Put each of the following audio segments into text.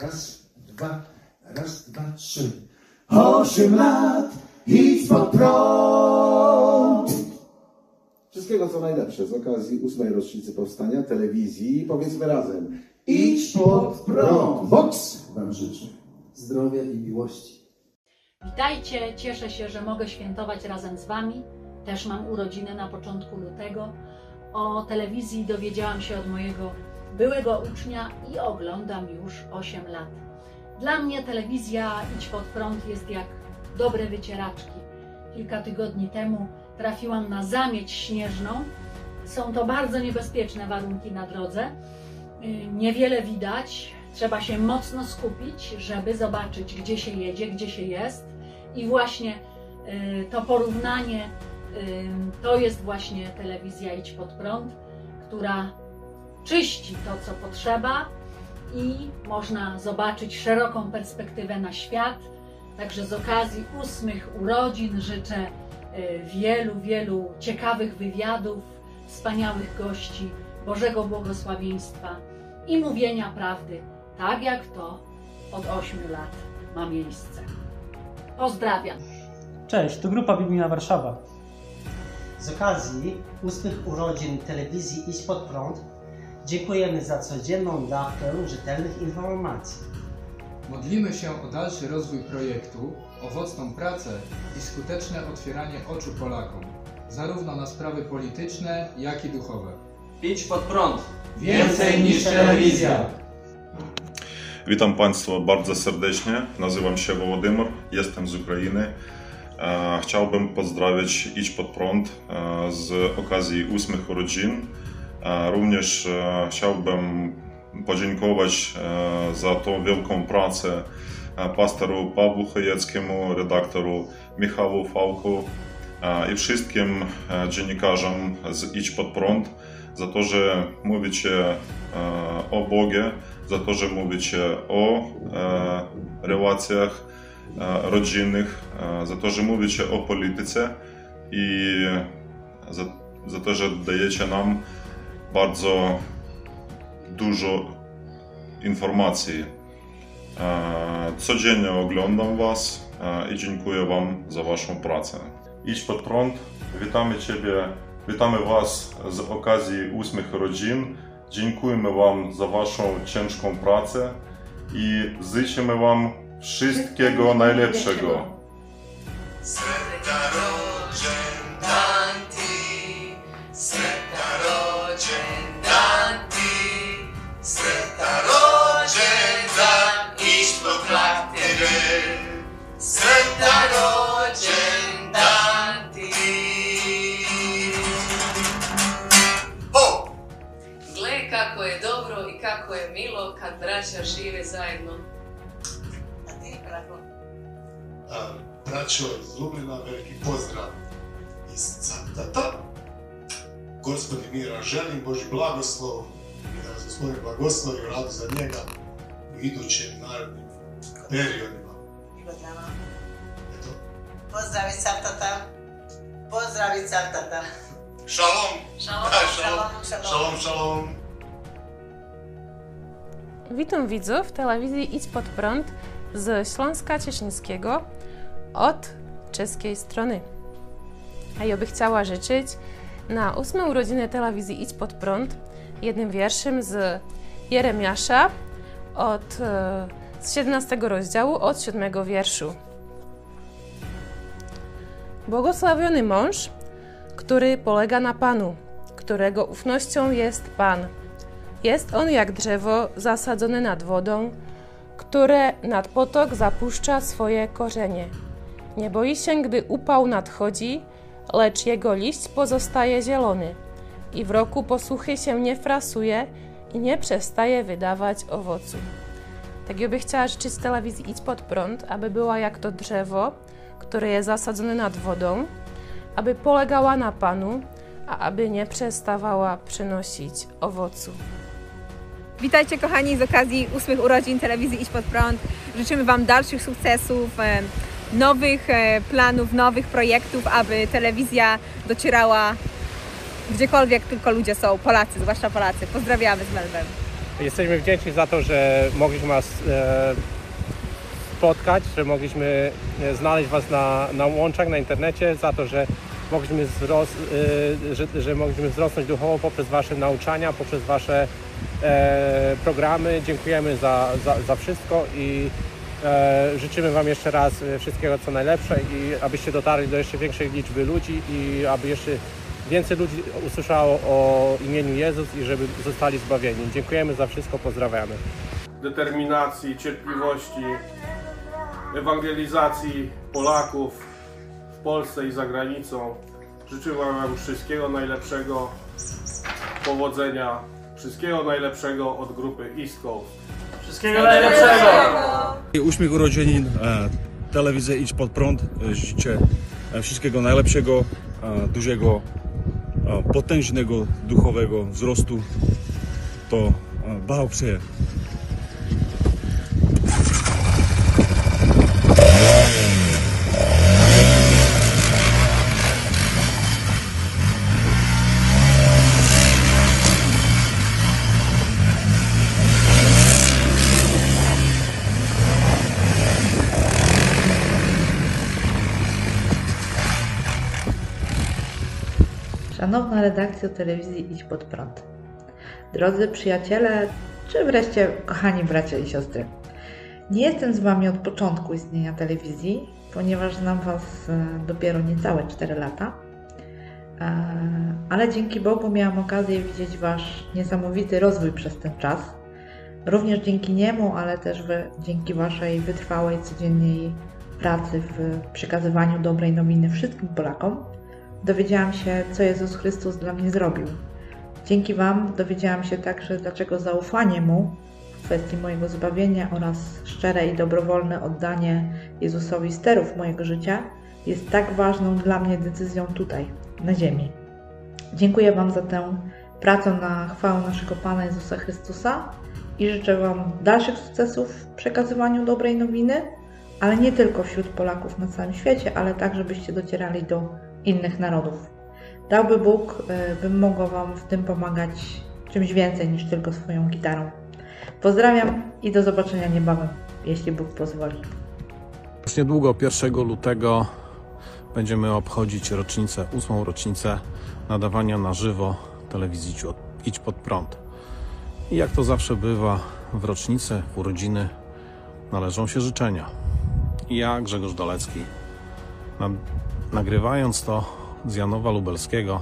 raz, dwa, raz, dwa, trzy. Osiem lat, idź pod prąd. Wszystkiego co najlepsze z okazji ósmej rocznicy powstania telewizji. Powiedzmy razem. Idź pod prąd. Box Wam życzę. Zdrowia i miłości. Witajcie, cieszę się, że mogę świętować razem z Wami. Też mam urodziny na początku lutego. O telewizji dowiedziałam się od mojego byłego ucznia i oglądam już 8 lat. Dla mnie telewizja Idź pod prąd jest jak dobre wycieraczki. Kilka tygodni temu trafiłam na zamieć śnieżną. Są to bardzo niebezpieczne warunki na drodze. Y, Niewiele widać, trzeba się mocno skupić, żeby zobaczyć, gdzie się jedzie, gdzie się jest. I właśnie y, to porównanie y, to jest właśnie telewizja Idź pod prąd, która czyści to, co potrzeba i można zobaczyć szeroką perspektywę na świat. Także z okazji ósmych urodzin życzę y, wielu, wielu ciekawych wywiadów, wspaniałych gości, Bożego błogosławieństwa i mówienia prawdy, tak jak to od 8 lat ma miejsce. Pozdrawiam. Cześć, to Grupa Biblijna Warszawa. Z okazji ósmych urodzin telewizji Idź Pod Prąd dziękujemy za codzienną dawkę rzetelnych informacji. Modlimy się o dalszy rozwój projektu, owocną pracę i skuteczne otwieranie oczu Polakom, zarówno na sprawy polityczne, jak i duchowe. Idź pod prąd. Więcej niż telewizja. Witam Państwa bardzo serdecznie. Nazywam się Wołodymyr, jestem z Ukrainy. E, Chciałbym pozdrowić Idź pod prąd e, z okazji ósmych urodzin. Również e, chciałbym podziękować e, za tą wielką pracę e, pastoru Pawłu Chojeckiemu, redaktoru Michału Fałku i wszystkim dziennikarzom z Idź pod prąd za to, że mówicie o Bogie, za to, że mówicie o relacjach rodzinnych, za to, że mówicie o polityce i za, za to, że dajecie nam bardzo dużo informacji. E, Codziennie oglądam Was e, i dziękuję Wam za Waszą pracę. Idź pod prąd. Witamy Ciebie, witamy Was z okazji ósmych rodzin. Dziękujemy Wam za Waszą ciężką pracę i życzymy Wam wszystkiego najlepszego. Sretan Boži blagoslov i da vas Gospodin blagoslovi u radu za njega u idućim narednim periodima. I Gordana. Eto, Pozdravi Cartata. Pozdravi Cartata. šalom! Šalom, Da, šalom, šalom. Šalom, šalom! Witam widzów telewizji Idź Pod Prąd z Śląska Cieszyńskiego od czeskiej strony. A ja by chciała życzyć na ósme urodziny telewizji Idź Pod Prąd jednym wierszem z Jeremiasza od, e, z 17 rozdziału, od 7 wierszu. Błogosławiony mąż, który polega na Panu, którego ufnością jest Pan. Jest on jak drzewo zasadzone nad wodą, które nad potok zapuszcza swoje korzenie. Nie boi się, gdy upał nadchodzi, lecz jego liść pozostaje zielony i w roku posłuchy się nie frasuje i nie przestaje wydawać owocu. Tak ja by chciała życzyć telewizji Idź Pod Prąd, aby była jak to drzewo, które jest zasadzone nad wodą, aby polegała na Panu, a aby nie przestawała przynosić owocu. Witajcie kochani z okazji ósmych urodzin telewizji Idź Pod Prąd. Życzymy Wam dalszych sukcesów, nowych e, planów, nowych projektów, aby telewizja docierała gdziekolwiek tylko ludzie są, Polacy, zwłaszcza Polacy. Pozdrawiamy z Melbem. Jesteśmy wdzięczni za to, że mogliśmy Was e, spotkać, że mogliśmy e, znaleźć Was na, na łączach, na internecie, za to, że mogliśmy, wzros, że, że mogliśmy wzrosnąć duchowo poprzez Wasze nauczania, poprzez Wasze programy. Dziękujemy za, za, za wszystko i życzymy Wam jeszcze raz e, wszystkiego co najlepsze i abyście dotarli do jeszcze większej liczby ludzi i aby jeszcze więcej ludzi usłyszało o imieniu Jezus i żeby zostali zbawieni. Dziękujemy za wszystko, pozdrawiamy. determinacji, cierpliwości, ewangelizacji Polaków w Polsce i za granicą. Życzę Wam wszystkiego najlepszego, powodzenia, wszystkiego najlepszego od grupy East Coast. Wszystkiego najlepszego! Uśmiech urodzin, e, telewizja Idź Pod Prąd. E, Życzę e, wszystkiego najlepszego, dużego, potężnego duchowego wzrostu. To Bałprze. Szanowna redakcja telewizji Idź Pod Prąd. Drodzy przyjaciele, czy wreszcie kochani bracia i siostry. Nie jestem z Wami od początku istnienia telewizji, ponieważ znam Was e, dopiero niecałe 4 lata. E, Ale dzięki Bogu miałam okazję widzieć Wasz niesamowity rozwój przez ten czas. Również dzięki niemu, ale też dzięki Waszej wytrwałej, codziennej pracy w przekazywaniu dobrej nowiny wszystkim Polakom, dowiedziałam się, co Jezus Chrystus dla mnie zrobił. Dzięki Wam dowiedziałam się także, dlaczego zaufanie Mu w kwestii mojego zbawienia oraz szczere i dobrowolne oddanie Jezusowi sterów mojego życia jest tak ważną dla mnie decyzją tutaj, na ziemi. Dziękuję Wam za tę pracę na chwałę naszego Pana Jezusa Chrystusa i życzę Wam dalszych sukcesów w przekazywaniu dobrej nowiny, ale nie tylko wśród Polaków na całym świecie, ale tak, żebyście docierali do innych narodów. Dałby Bóg, y, bym mogła Wam w tym pomagać czymś więcej niż tylko swoją gitarą. Pozdrawiam i do zobaczenia niebawem, jeśli Bóg pozwoli. Już niedługo, 1 lutego, będziemy obchodzić rocznicę, ósmą rocznicę nadawania na żywo telewizji Idź Pod Prąd. I jak to zawsze bywa, w rocznicę, w urodziny należą się życzenia. I ja, Grzegorz Dolecki, na, nagrywając to z Janowa Lubelskiego,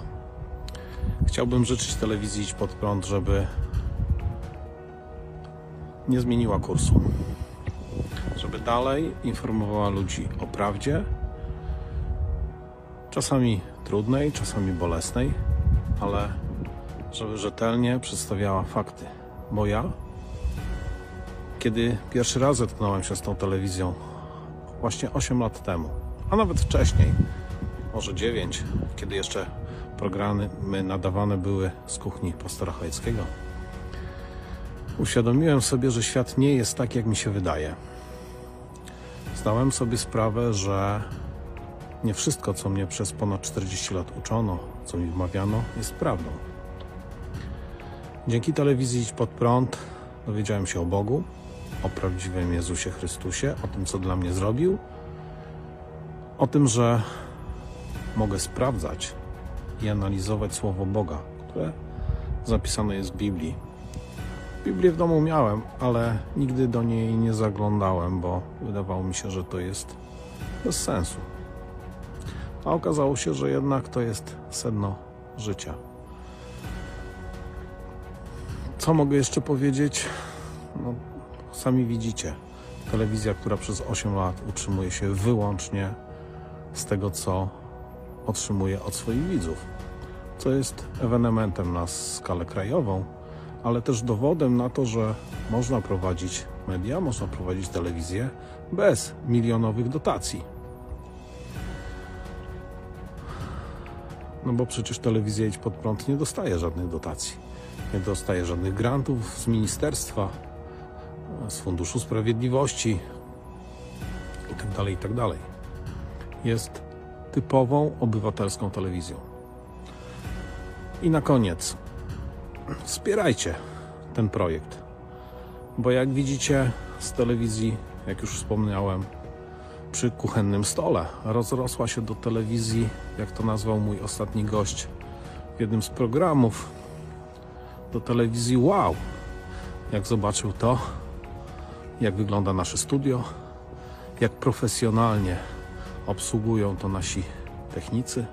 chciałbym życzyć telewizji Idź Pod Prąd, żeby nie zmieniła kursu żeby dalej informowała ludzi o prawdzie, czasami trudnej, czasami bolesnej, ale żeby rzetelnie przedstawiała fakty. Bo ja, kiedy pierwszy raz zetknąłem się z tą telewizją, właśnie 8 lat temu, a nawet wcześniej, może 9, kiedy jeszcze programy nadawane były z kuchni pastora Chojeckiego, uświadomiłem sobie, że świat nie jest tak, jak mi się wydaje. Zdałem sobie sprawę, że nie wszystko, co mnie przez ponad 40 lat uczono, co mi wmawiano, jest prawdą. Dzięki telewizji Idź Pod Prąd dowiedziałem się o Bogu, o prawdziwym Jezusie Chrystusie, o tym, co dla mnie zrobił, o tym, że mogę sprawdzać i analizować Słowo Boga, które zapisane jest w Biblii. Biblię w domu miałem, ale nigdy do niej nie zaglądałem, bo wydawało mi się, że to jest bez sensu. A okazało się, że jednak to jest sedno życia. Co mogę jeszcze powiedzieć? No, sami widzicie. Telewizja, która przez 8 lat utrzymuje się wyłącznie z tego, co otrzymuje od swoich widzów, co jest ewenementem na skalę krajową, ale też dowodem na to, że można prowadzić media, można prowadzić telewizję bez milionowych dotacji. No bo przecież telewizja Idź Pod Prąd nie dostaje żadnych dotacji. Nie dostaje żadnych grantów z ministerstwa, z Funduszu Sprawiedliwości itd. itd. Jest typową obywatelską telewizją. I na koniec wspierajcie ten projekt, bo jak widzicie z telewizji jak już wspomniałem, przy kuchennym stole. Rozrosła się do telewizji, jak to nazwał mój ostatni gość w jednym z programów, do telewizji wow. Jak zobaczył to, jak wygląda nasze studio, jak profesjonalnie obsługują to nasi technicy.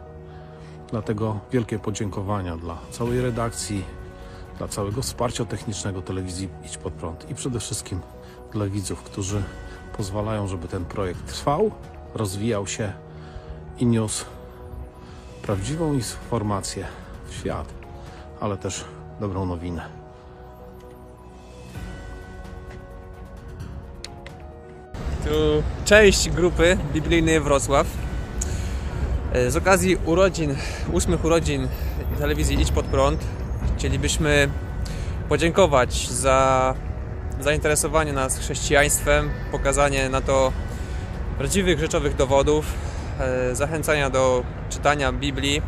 Dlatego wielkie podziękowania dla całej redakcji, dla całego wsparcia technicznego telewizji Idź Pod Prąd i przede wszystkim dla widzów, którzy pozwalają, żeby ten projekt trwał, rozwijał się i niósł prawdziwą informację w świat, ale też dobrą nowinę. Tu część grupy biblijnej Wrocław. E, Z okazji urodzin, ósmych urodzin telewizji Idź Pod Prąd chcielibyśmy podziękować za zainteresowanie nas chrześcijaństwem, pokazanie na to prawdziwych, rzeczowych dowodów, e, zachęcania do czytania Biblii,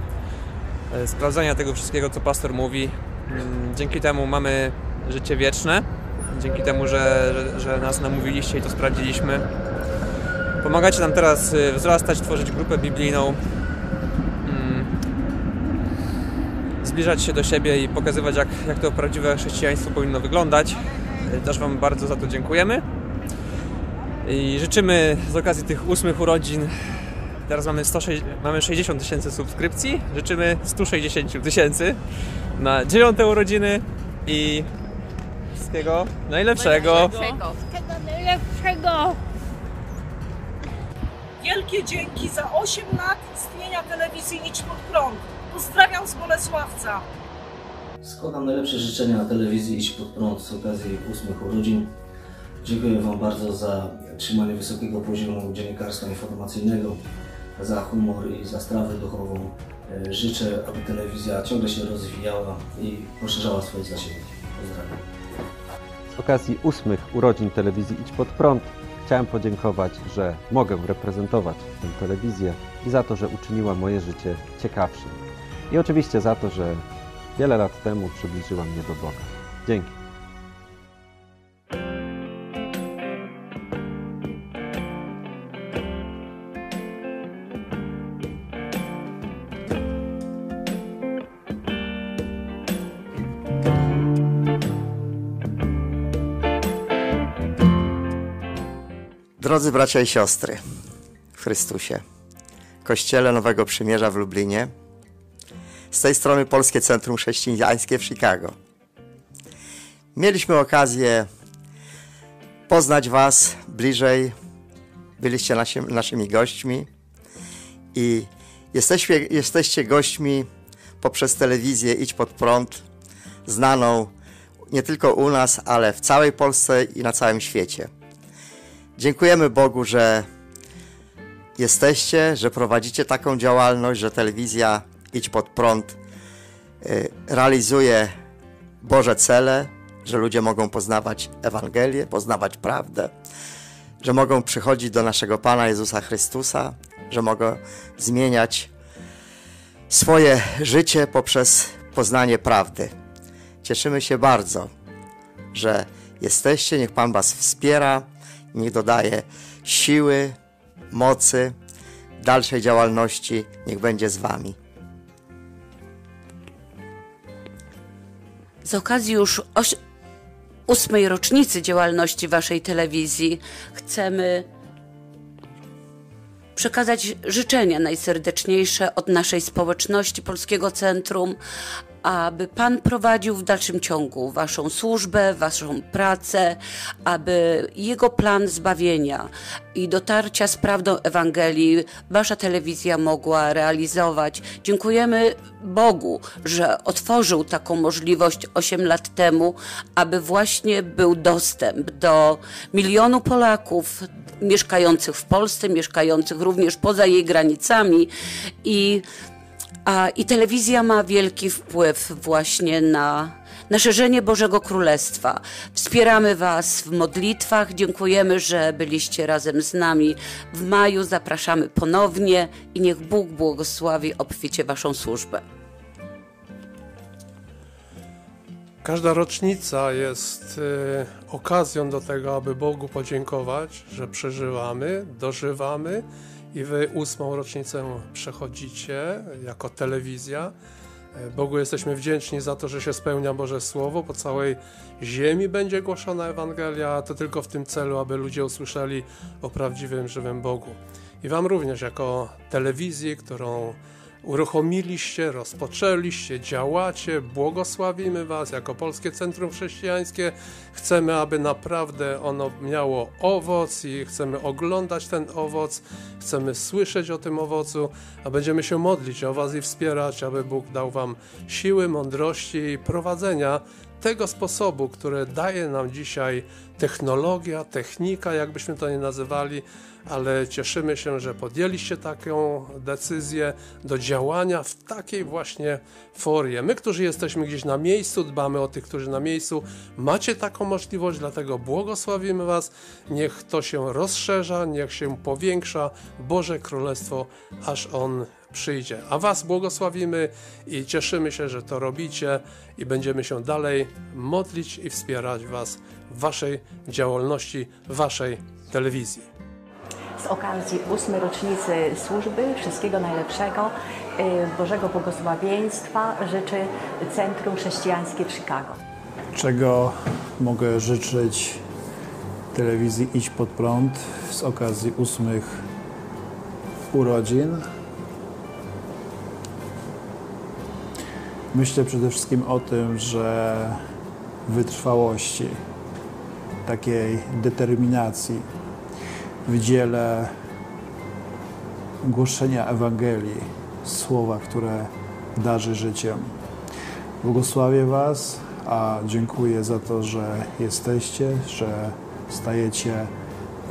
e, sprawdzania tego wszystkiego, co pastor mówi. Mm, Dzięki temu mamy życie wieczne, dzięki temu, że, że, że nas namówiliście i to sprawdziliśmy. Pomagacie nam teraz y, wzrastać, tworzyć grupę biblijną, mm, zbliżać się do siebie i pokazywać, jak, jak to prawdziwe chrześcijaństwo powinno wyglądać. Y, Też Wam bardzo za to dziękujemy. I życzymy z okazji tych ósmych urodzin, teraz mamy, 106, mamy 60 tysięcy subskrypcji, życzymy 160 tysięcy na dziewiąte urodziny i wszystkiego najlepszego. Wszystkiego najlepszego. Wielkie dzięki za 8 lat istnienia telewizji Idź Pod Prąd. Pozdrawiam z Bolesławca. Składam najlepsze życzenia na telewizji Idź Pod Prąd z okazji ósmych urodzin. Dziękuję Wam bardzo za trzymanie wysokiego poziomu dziennikarstwa informacyjnego, za humor i za strawę duchową. E, Życzę, aby telewizja ciągle się rozwijała i poszerzała swoje zasięgi. Pozdrawiam. Z okazji ósmych urodzin telewizji Idź Pod Prąd chciałem podziękować, że mogę reprezentować tę telewizję i za to, że uczyniła moje życie ciekawszym. I oczywiście za to, że wiele lat temu przybliżyła mnie do Boga. Dzięki. Drodzy bracia i siostry w Chrystusie, Kościele Nowego Przymierza w Lublinie, z tej strony Polskie Centrum Chrześcijańskie w Chicago. Mieliśmy okazję poznać Was bliżej, byliście nasi, naszymi gośćmi i jesteście, jesteście gośćmi poprzez telewizję Idź Pod Prąd, znaną nie tylko u nas, ale w całej Polsce i na całym świecie. Dziękujemy Bogu, że jesteście, że prowadzicie taką działalność, że telewizja Idź Pod Prąd y, realizuje Boże cele, że ludzie mogą poznawać Ewangelię, poznawać prawdę, że mogą przychodzić do naszego Pana Jezusa Chrystusa, że mogą zmieniać swoje życie poprzez poznanie prawdy. Cieszymy się bardzo, że jesteście, niech Pan Was wspiera, niech dodaje siły, mocy, dalszej działalności, niech będzie z Wami. Z okazji już oś- ósmej rocznicy działalności Waszej telewizji chcemy przekazać życzenia najserdeczniejsze od naszej społeczności Polskiego Centrum, aby Pan prowadził w dalszym ciągu Waszą służbę, Waszą pracę, aby Jego plan zbawienia i dotarcia z prawdą Ewangelii Wasza telewizja mogła realizować. Dziękujemy Bogu, że otworzył taką możliwość 8 lat temu, aby właśnie był dostęp do milionu Polaków mieszkających w Polsce, mieszkających również poza jej granicami i a, I telewizja ma wielki wpływ właśnie na, na szerzenie Bożego Królestwa. Wspieramy Was w modlitwach. Dziękujemy, że byliście razem z nami w maju. Zapraszamy ponownie i niech Bóg błogosławi obficie Waszą służbę. Każda rocznica jest y, okazją do tego, aby Bogu podziękować, że przeżywamy, dożywamy i wy ósmą rocznicę przechodzicie jako telewizja. E, Bogu jesteśmy wdzięczni za to, że się spełnia Boże Słowo. Po całej ziemi będzie głoszona Ewangelia, a to tylko w tym celu, aby ludzie usłyszeli o prawdziwym, żywym Bogu. I Wam również, jako telewizji, którą uruchomiliście, rozpoczęliście, działacie, błogosławimy Was jako Polskie Centrum Chrześcijańskie. Chcemy, aby naprawdę ono miało owoc i chcemy oglądać ten owoc, chcemy słyszeć o tym owocu, a będziemy się modlić o Was i wspierać, aby Bóg dał Wam siły, mądrości i prowadzenia tego sposobu, który daje nam dzisiaj technologia, technika, jakbyśmy to nie nazywali, ale cieszymy się, że podjęliście taką decyzję do działania w takiej właśnie formie. My, którzy jesteśmy gdzieś na miejscu, dbamy o tych, którzy na miejscu, macie taką możliwość, dlatego błogosławimy Was. Niech to się rozszerza, niech się powiększa Boże Królestwo, aż On przyjdzie. A Was błogosławimy i cieszymy się, że to robicie i będziemy się dalej modlić i wspierać Was w Waszej działalności, w Waszej telewizji. Z okazji ósmej rocznicy służby wszystkiego najlepszego, y, Bożego błogosławieństwa życzy Centrum Chrześcijańskie w Chicago. Czego mogę życzyć telewizji Idź Pod Prąd z okazji ósmych urodzin? Myślę przede wszystkim o tym, że wytrwałości, takiej determinacji w dziele głoszenia Ewangelii, słowa, które darzy życiem. Błogosławię Was, a dziękuję za to, że jesteście, że stajecie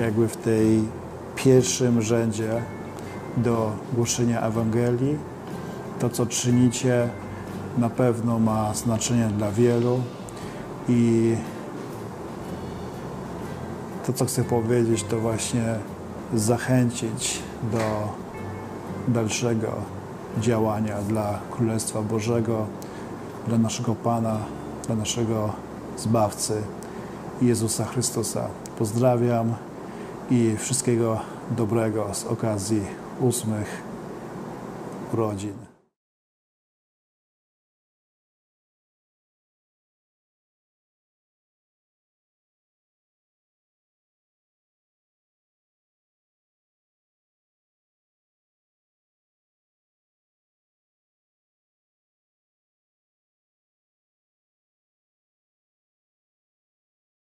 jakby w tej pierwszym rzędzie do głoszenia Ewangelii. To, co czynicie, na pewno ma znaczenie dla wielu i to, co chcę powiedzieć, to właśnie zachęcić do dalszego działania dla Królestwa Bożego, dla naszego Pana, dla naszego Zbawcy Jezusa Chrystusa. Pozdrawiam i wszystkiego dobrego z okazji ósmych urodzin.